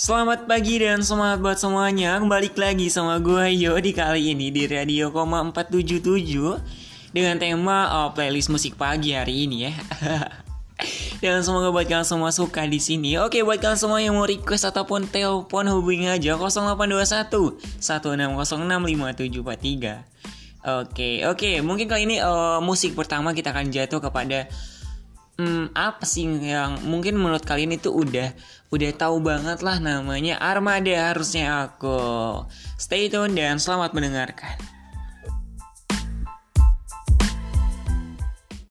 Selamat pagi dan semangat buat semuanya Kembali lagi sama gue Yo di kali ini di Radio Koma 477 Dengan tema oh, playlist musik pagi hari ini ya Dan semoga buat kalian semua suka di sini. Oke, buat kalian semua yang mau request ataupun telepon hubungi aja 0821 16065743. Oke, oke, mungkin kali ini uh, musik pertama kita akan jatuh kepada hmm, apa sih yang mungkin menurut kalian itu udah udah tahu banget lah namanya Armada harusnya aku. Stay tune dan selamat mendengarkan.